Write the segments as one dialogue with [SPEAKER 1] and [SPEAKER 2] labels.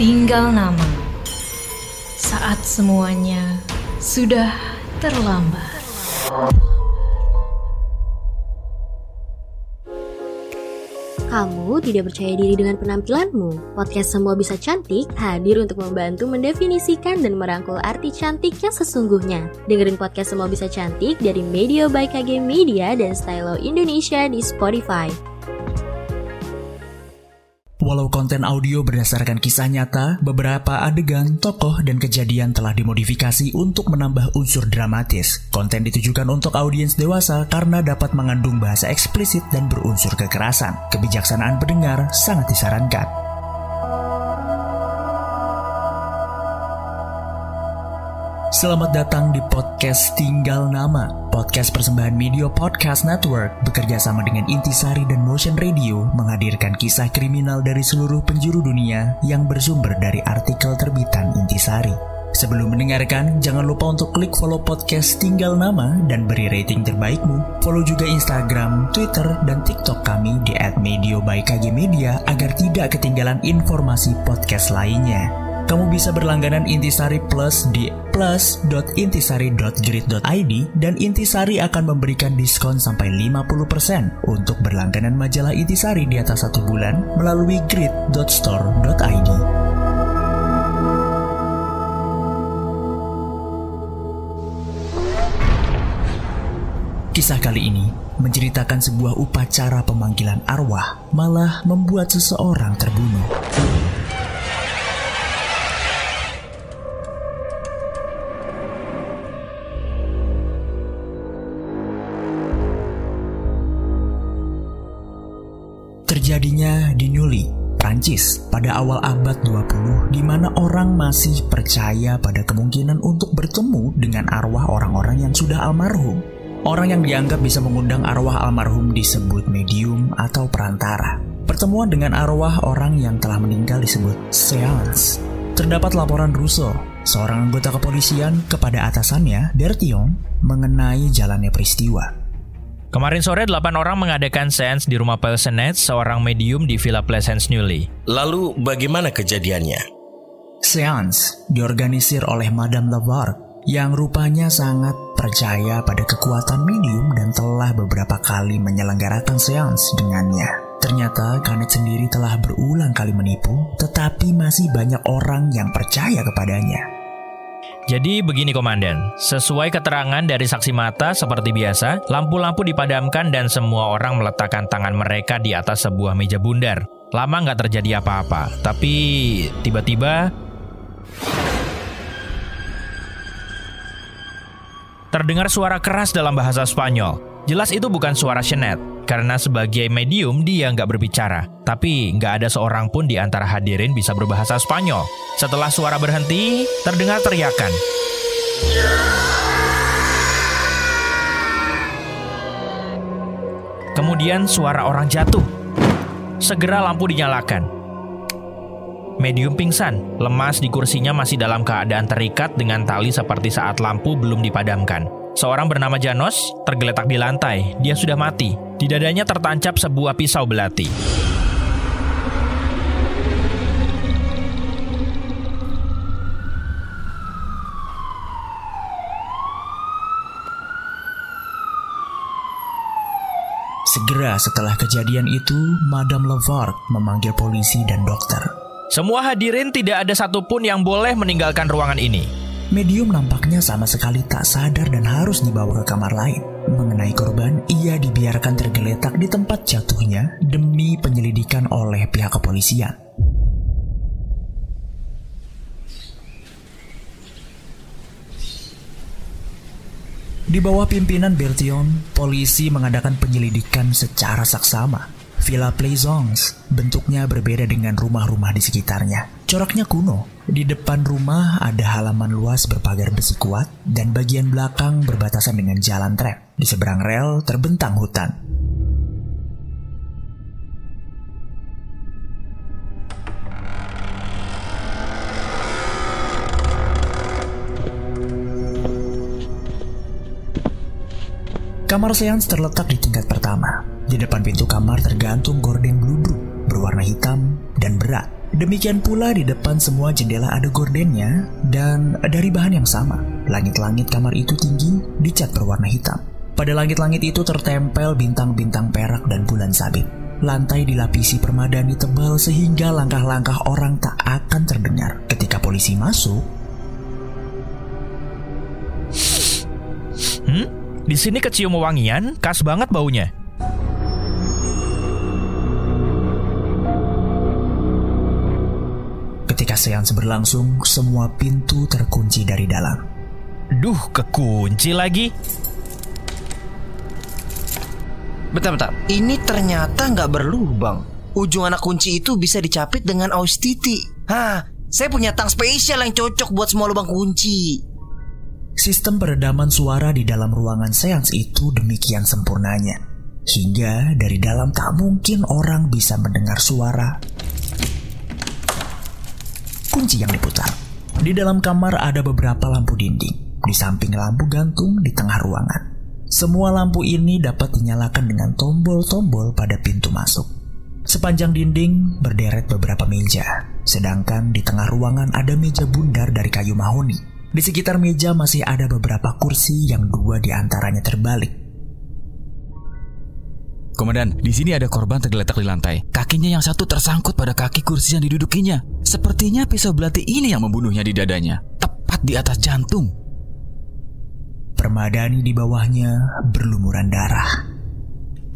[SPEAKER 1] tinggal nama. Saat semuanya sudah terlambat.
[SPEAKER 2] Kamu tidak percaya diri dengan penampilanmu? Podcast Semua Bisa Cantik hadir untuk membantu mendefinisikan dan merangkul arti cantik yang sesungguhnya. Dengerin podcast Semua Bisa Cantik dari Media by KG Media dan Stylo Indonesia di Spotify.
[SPEAKER 3] Walau konten audio berdasarkan kisah nyata, beberapa adegan, tokoh, dan kejadian telah dimodifikasi untuk menambah unsur dramatis. Konten ditujukan untuk audiens dewasa karena dapat mengandung bahasa eksplisit dan berunsur kekerasan. Kebijaksanaan pendengar sangat disarankan. Selamat datang di podcast Tinggal Nama, podcast persembahan Media Podcast Network bekerja sama dengan Intisari dan Motion Radio menghadirkan kisah kriminal dari seluruh penjuru dunia yang bersumber dari artikel terbitan Intisari. Sebelum mendengarkan, jangan lupa untuk klik follow podcast Tinggal Nama dan beri rating terbaikmu. Follow juga Instagram, Twitter, dan TikTok kami di @media agar tidak ketinggalan informasi podcast lainnya. Kamu bisa berlangganan Intisari Plus di plus.intisari.grid.id dan Intisari akan memberikan diskon sampai 50% untuk berlangganan majalah Intisari di atas satu bulan melalui grid.store.id. Kisah kali ini menceritakan sebuah upacara pemanggilan arwah malah membuat seseorang terbunuh. Terjadinya di Newry, Prancis pada awal abad 20 di mana orang masih percaya pada kemungkinan untuk bertemu dengan arwah orang-orang yang sudah almarhum. Orang yang dianggap bisa mengundang arwah almarhum disebut medium atau perantara. Pertemuan dengan arwah orang yang telah meninggal disebut seance. Terdapat laporan Russo, seorang anggota kepolisian kepada atasannya, Bertion, mengenai jalannya peristiwa.
[SPEAKER 4] Kemarin sore, 8 orang mengadakan seance di rumah Pelsenet, seorang medium di Villa Pleasance Newly.
[SPEAKER 5] Lalu bagaimana kejadiannya?
[SPEAKER 3] Seance diorganisir oleh Madame Lavargue yang rupanya sangat percaya pada kekuatan medium dan telah beberapa kali menyelenggarakan seance dengannya. Ternyata Kanet sendiri telah berulang kali menipu, tetapi masih banyak orang yang percaya kepadanya.
[SPEAKER 4] Jadi begini komandan, sesuai keterangan dari saksi mata seperti biasa, lampu-lampu dipadamkan dan semua orang meletakkan tangan mereka di atas sebuah meja bundar. Lama nggak terjadi apa-apa, tapi tiba-tiba terdengar suara keras dalam bahasa Spanyol. Jelas itu bukan suara Shenet, karena sebagai medium dia nggak berbicara. Tapi nggak ada seorang pun di antara hadirin bisa berbahasa Spanyol. Setelah suara berhenti, terdengar teriakan. Kemudian suara orang jatuh. Segera lampu dinyalakan. Medium pingsan, lemas di kursinya masih dalam keadaan terikat dengan tali seperti saat lampu belum dipadamkan. Seorang bernama Janos tergeletak di lantai. Dia sudah mati. Di dadanya tertancap sebuah pisau belati.
[SPEAKER 3] Segera setelah kejadian itu, Madame Lavargue memanggil polisi dan dokter.
[SPEAKER 4] Semua hadirin tidak ada satupun yang boleh meninggalkan ruangan ini.
[SPEAKER 3] Medium nampaknya sama sekali tak sadar dan harus dibawa ke kamar lain. Mengenai korban, ia dibiarkan tergeletak di tempat jatuhnya demi penyelidikan oleh pihak kepolisian. Di bawah pimpinan Bertion, polisi mengadakan penyelidikan secara saksama. Villa Plaisance bentuknya berbeda dengan rumah-rumah di sekitarnya. Coraknya kuno. Di depan rumah ada halaman luas berpagar besi kuat dan bagian belakang berbatasan dengan jalan trek. Di seberang rel terbentang hutan. Kamar seans terletak di tingkat pertama. Di depan pintu kamar tergantung gorden bludru berwarna hitam dan berat. Demikian pula di depan semua jendela ada gordennya dan dari bahan yang sama. Langit-langit kamar itu tinggi, dicat berwarna hitam. Pada langit-langit itu tertempel bintang-bintang perak dan bulan sabit. Lantai dilapisi permadani tebal sehingga langkah-langkah orang tak akan terdengar. Ketika polisi masuk,
[SPEAKER 4] Hmm? Di sini kecium wangian, khas banget baunya.
[SPEAKER 3] Ketika seans berlangsung, semua pintu terkunci dari dalam.
[SPEAKER 4] Duh, kekunci lagi.
[SPEAKER 6] Bentar-bentar, ini ternyata nggak berlubang. Ujung anak kunci itu bisa dicapit dengan aus titi. Hah, saya punya tang spesial yang cocok buat semua lubang kunci.
[SPEAKER 3] Sistem peredaman suara di dalam ruangan seans itu demikian sempurnanya. Hingga dari dalam tak mungkin orang bisa mendengar suara kunci yang diputar. Di dalam kamar ada beberapa lampu dinding, di samping lampu gantung di tengah ruangan. Semua lampu ini dapat dinyalakan dengan tombol-tombol pada pintu masuk. Sepanjang dinding berderet beberapa meja, sedangkan di tengah ruangan ada meja bundar dari kayu mahoni. Di sekitar meja masih ada beberapa kursi yang dua di antaranya terbalik.
[SPEAKER 7] Komandan, di sini ada korban tergeletak di lantai. Kakinya yang satu tersangkut pada kaki kursi yang didudukinya. Sepertinya pisau belati ini yang membunuhnya di dadanya, tepat di atas jantung.
[SPEAKER 3] Permadani di bawahnya berlumuran darah.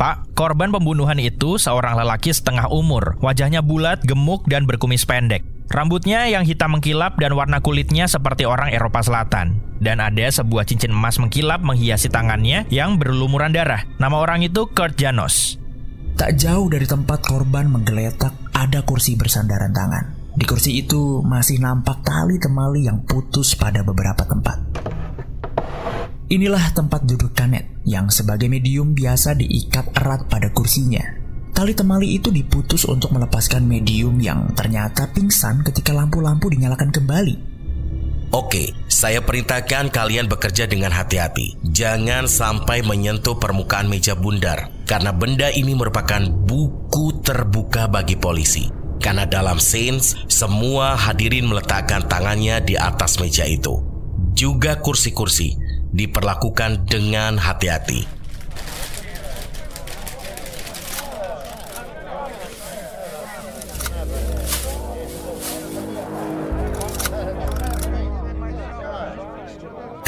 [SPEAKER 4] Pak, korban pembunuhan itu seorang lelaki setengah umur. Wajahnya bulat, gemuk, dan berkumis pendek. Rambutnya yang hitam mengkilap dan warna kulitnya seperti orang Eropa Selatan. Dan ada sebuah cincin emas mengkilap menghiasi tangannya yang berlumuran darah. Nama orang itu Kurt Janos.
[SPEAKER 3] Tak jauh dari tempat korban menggeletak, ada kursi bersandaran tangan. Di kursi itu masih nampak tali temali yang putus pada beberapa tempat. Inilah tempat duduk Kanet yang sebagai medium biasa diikat erat pada kursinya. Tali temali itu diputus untuk melepaskan medium yang ternyata pingsan ketika lampu-lampu dinyalakan kembali.
[SPEAKER 5] Oke, saya perintahkan kalian bekerja dengan hati-hati. Jangan sampai menyentuh permukaan meja bundar, karena benda ini merupakan buku terbuka bagi polisi. Karena dalam scenes, semua hadirin meletakkan tangannya di atas meja itu. Juga kursi-kursi diperlakukan dengan hati-hati.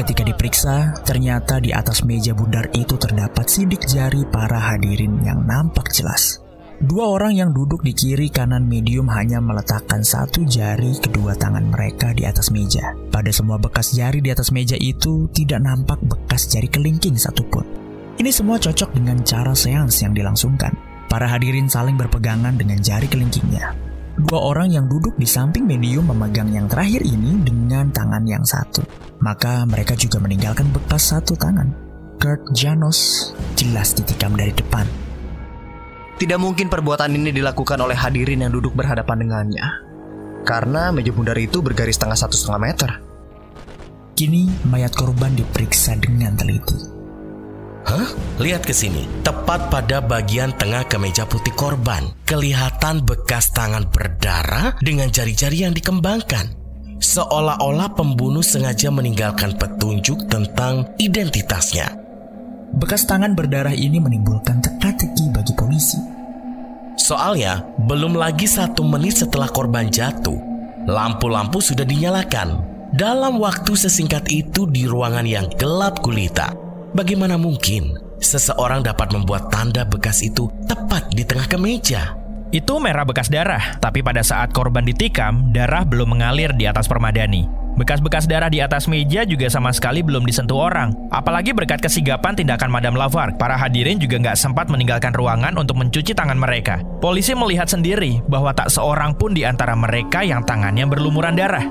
[SPEAKER 3] Ketika diperiksa, ternyata di atas meja bundar itu terdapat sidik jari para hadirin yang nampak jelas. Dua orang yang duduk di kiri kanan medium hanya meletakkan satu jari kedua tangan mereka di atas meja. Pada semua bekas jari di atas meja itu tidak nampak bekas jari kelingking satupun. Ini semua cocok dengan cara seans yang dilangsungkan. Para hadirin saling berpegangan dengan jari kelingkingnya. Dua orang yang duduk di samping medium memegang yang terakhir ini dengan tangan yang satu. Maka mereka juga meninggalkan bekas satu tangan. Kurt Janos jelas ditikam dari depan.
[SPEAKER 6] Tidak mungkin perbuatan ini dilakukan oleh hadirin yang duduk berhadapan dengannya. Karena meja bundar itu bergaris tengah satu setengah meter.
[SPEAKER 3] Kini mayat korban diperiksa dengan teliti.
[SPEAKER 5] Hah? Lihat ke sini. Tepat pada bagian tengah kemeja putih korban, kelihatan bekas tangan berdarah dengan jari-jari yang dikembangkan. Seolah-olah pembunuh sengaja meninggalkan petunjuk tentang identitasnya.
[SPEAKER 3] Bekas tangan berdarah ini menimbulkan teka-teki bagi polisi.
[SPEAKER 5] Soalnya, belum lagi satu menit setelah korban jatuh, lampu-lampu sudah dinyalakan. Dalam waktu sesingkat itu di ruangan yang gelap gulita, bagaimana mungkin seseorang dapat membuat tanda bekas itu tepat di tengah kemeja?
[SPEAKER 4] Itu merah bekas darah, tapi pada saat korban ditikam, darah belum mengalir di atas permadani. Bekas-bekas darah di atas meja juga sama sekali belum disentuh orang. Apalagi berkat kesigapan tindakan Madame Lavar, para hadirin juga nggak sempat meninggalkan ruangan untuk mencuci tangan mereka. Polisi melihat sendiri bahwa tak seorang pun di antara mereka yang tangannya berlumuran darah.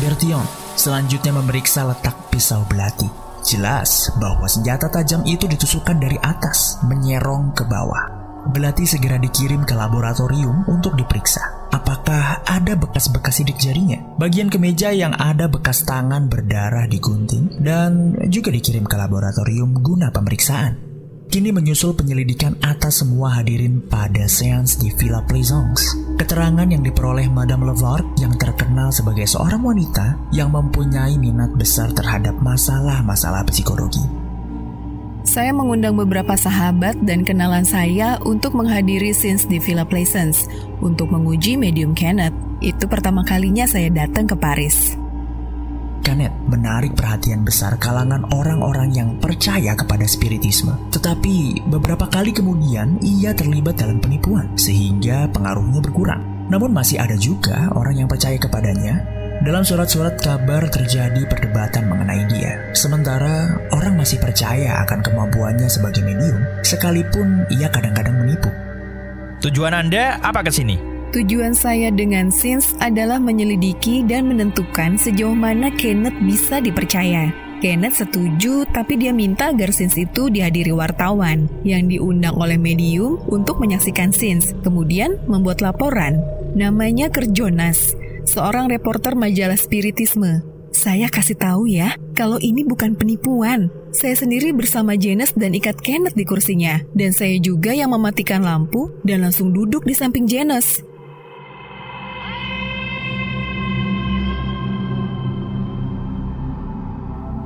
[SPEAKER 3] Bertion selanjutnya memeriksa letak pisau belati. Jelas bahwa senjata tajam itu ditusukkan dari atas, menyerong ke bawah. Belati segera dikirim ke laboratorium untuk diperiksa. Apakah ada bekas-bekas sidik jarinya? Bagian kemeja yang ada bekas tangan berdarah digunting dan juga dikirim ke laboratorium guna pemeriksaan. Kini menyusul penyelidikan atas semua hadirin pada seans di Villa Plaisance. Keterangan yang diperoleh Madame Levark yang terkenal sebagai seorang wanita yang mempunyai minat besar terhadap masalah-masalah psikologi.
[SPEAKER 8] Saya mengundang beberapa sahabat dan kenalan saya untuk menghadiri scenes di Villa Plaisance untuk menguji medium Kenneth. Itu pertama kalinya saya datang ke Paris.
[SPEAKER 3] Kenneth menarik perhatian besar kalangan orang-orang yang percaya kepada spiritisme. Tetapi beberapa kali kemudian ia terlibat dalam penipuan sehingga pengaruhnya berkurang. Namun masih ada juga orang yang percaya kepadanya. Dalam surat-surat kabar terjadi perdebatan mengenai dia. Sementara orang masih percaya akan kemampuannya sebagai medium, sekalipun ia kadang-kadang menipu.
[SPEAKER 4] Tujuan Anda apa ke sini?
[SPEAKER 8] Tujuan saya dengan Sins adalah menyelidiki dan menentukan sejauh mana Kenneth bisa dipercaya. Kenneth setuju, tapi dia minta agar Sins itu dihadiri wartawan yang diundang oleh medium untuk menyaksikan Sins, kemudian membuat laporan. Namanya Kerjonas, seorang reporter majalah spiritisme. Saya kasih tahu ya, kalau ini bukan penipuan. Saya sendiri bersama Janice dan ikat Kenneth di kursinya. Dan saya juga yang mematikan lampu dan langsung duduk di samping Janice.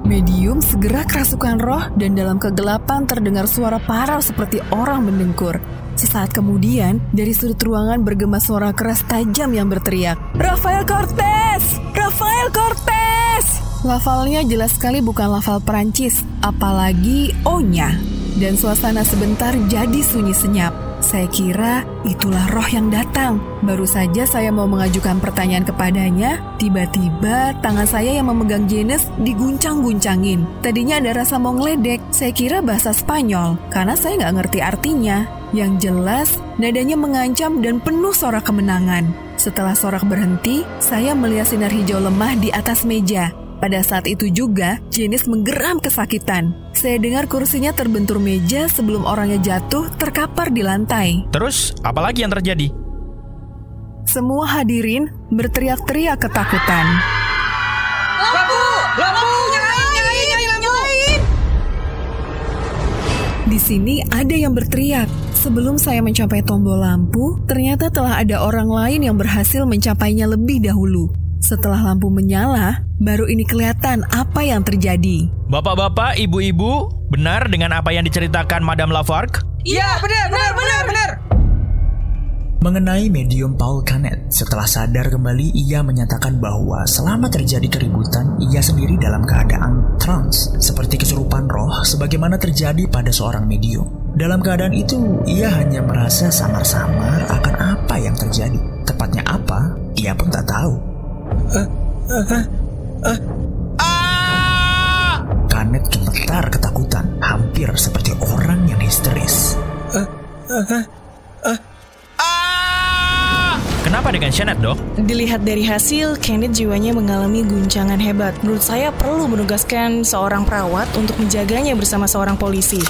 [SPEAKER 8] Medium segera kerasukan roh dan dalam kegelapan terdengar suara parau seperti orang mendengkur. Sesaat kemudian, dari sudut ruangan bergema suara keras tajam yang berteriak, Rafael Cortez! Rafael Cortez! Lafalnya jelas sekali bukan lafal Perancis, apalagi O-nya. Dan suasana sebentar jadi sunyi senyap. Saya kira itulah roh yang datang. Baru saja saya mau mengajukan pertanyaan kepadanya, tiba-tiba tangan saya yang memegang Jenis diguncang-guncangin. Tadinya ada rasa mau ngeledek, saya kira bahasa Spanyol, karena saya nggak ngerti artinya. Yang jelas, nadanya mengancam dan penuh sorak kemenangan. Setelah sorak berhenti, saya melihat sinar hijau lemah di atas meja. Pada saat itu juga, Jenis menggeram kesakitan. Saya dengar kursinya terbentur meja sebelum orangnya jatuh terkapar di lantai.
[SPEAKER 4] Terus, apalagi yang terjadi?
[SPEAKER 8] Semua hadirin berteriak-teriak ketakutan.
[SPEAKER 9] Lampu! Lampu! Nyalain! Nyalain! Nyalain lampu!
[SPEAKER 8] Di sini ada yang berteriak. Sebelum saya mencapai tombol lampu, ternyata telah ada orang lain yang berhasil mencapainya lebih dahulu. Setelah lampu menyala, baru ini kelihatan apa yang terjadi.
[SPEAKER 4] Bapak-bapak, ibu-ibu, benar dengan apa yang diceritakan Madame Lafargue?
[SPEAKER 9] Iya, benar, benar, benar, benar.
[SPEAKER 3] Mengenai medium Paul Canet, setelah sadar kembali ia menyatakan bahwa selama terjadi keributan, ia sendiri dalam keadaan trance, seperti kesurupan roh sebagaimana terjadi pada seorang medium. Dalam keadaan itu, ia hanya merasa samar-samar akan apa yang terjadi. Tepatnya apa, ia pun tak tahu. Kanet gemetar ketakutan, hampir seperti orang yang histeris.
[SPEAKER 4] Kenapa dengan Janet, dok?
[SPEAKER 10] Dilihat dari hasil, Kenneth jiwanya mengalami guncangan hebat. Menurut saya perlu menugaskan seorang perawat untuk menjaganya bersama seorang polisi.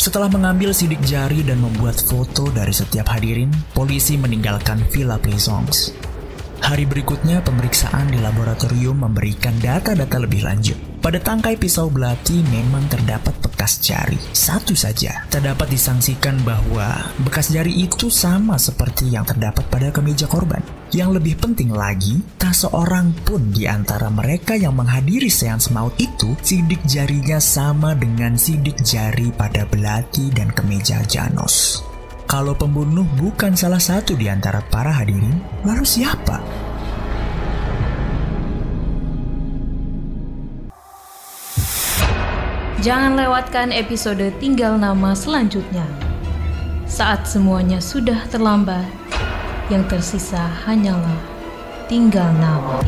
[SPEAKER 3] Setelah mengambil sidik jari dan membuat foto dari setiap hadirin, polisi meninggalkan Villa Plaisance. Hari berikutnya, pemeriksaan di laboratorium memberikan data-data lebih lanjut. Pada tangkai pisau belati memang terdapat bekas jari, satu saja. Terdapat disangsikan bahwa bekas jari itu sama seperti yang terdapat pada kemeja korban. Yang lebih penting lagi, tak seorang pun di antara mereka yang menghadiri seans maut itu, sidik jarinya sama dengan sidik jari pada belati dan kemeja Janos. Kalau pembunuh bukan salah satu di antara para hadirin, lalu siapa?
[SPEAKER 1] Jangan lewatkan episode Tinggal Nama selanjutnya. Saat semuanya sudah terlambat, yang tersisa hanyalah tinggal nama.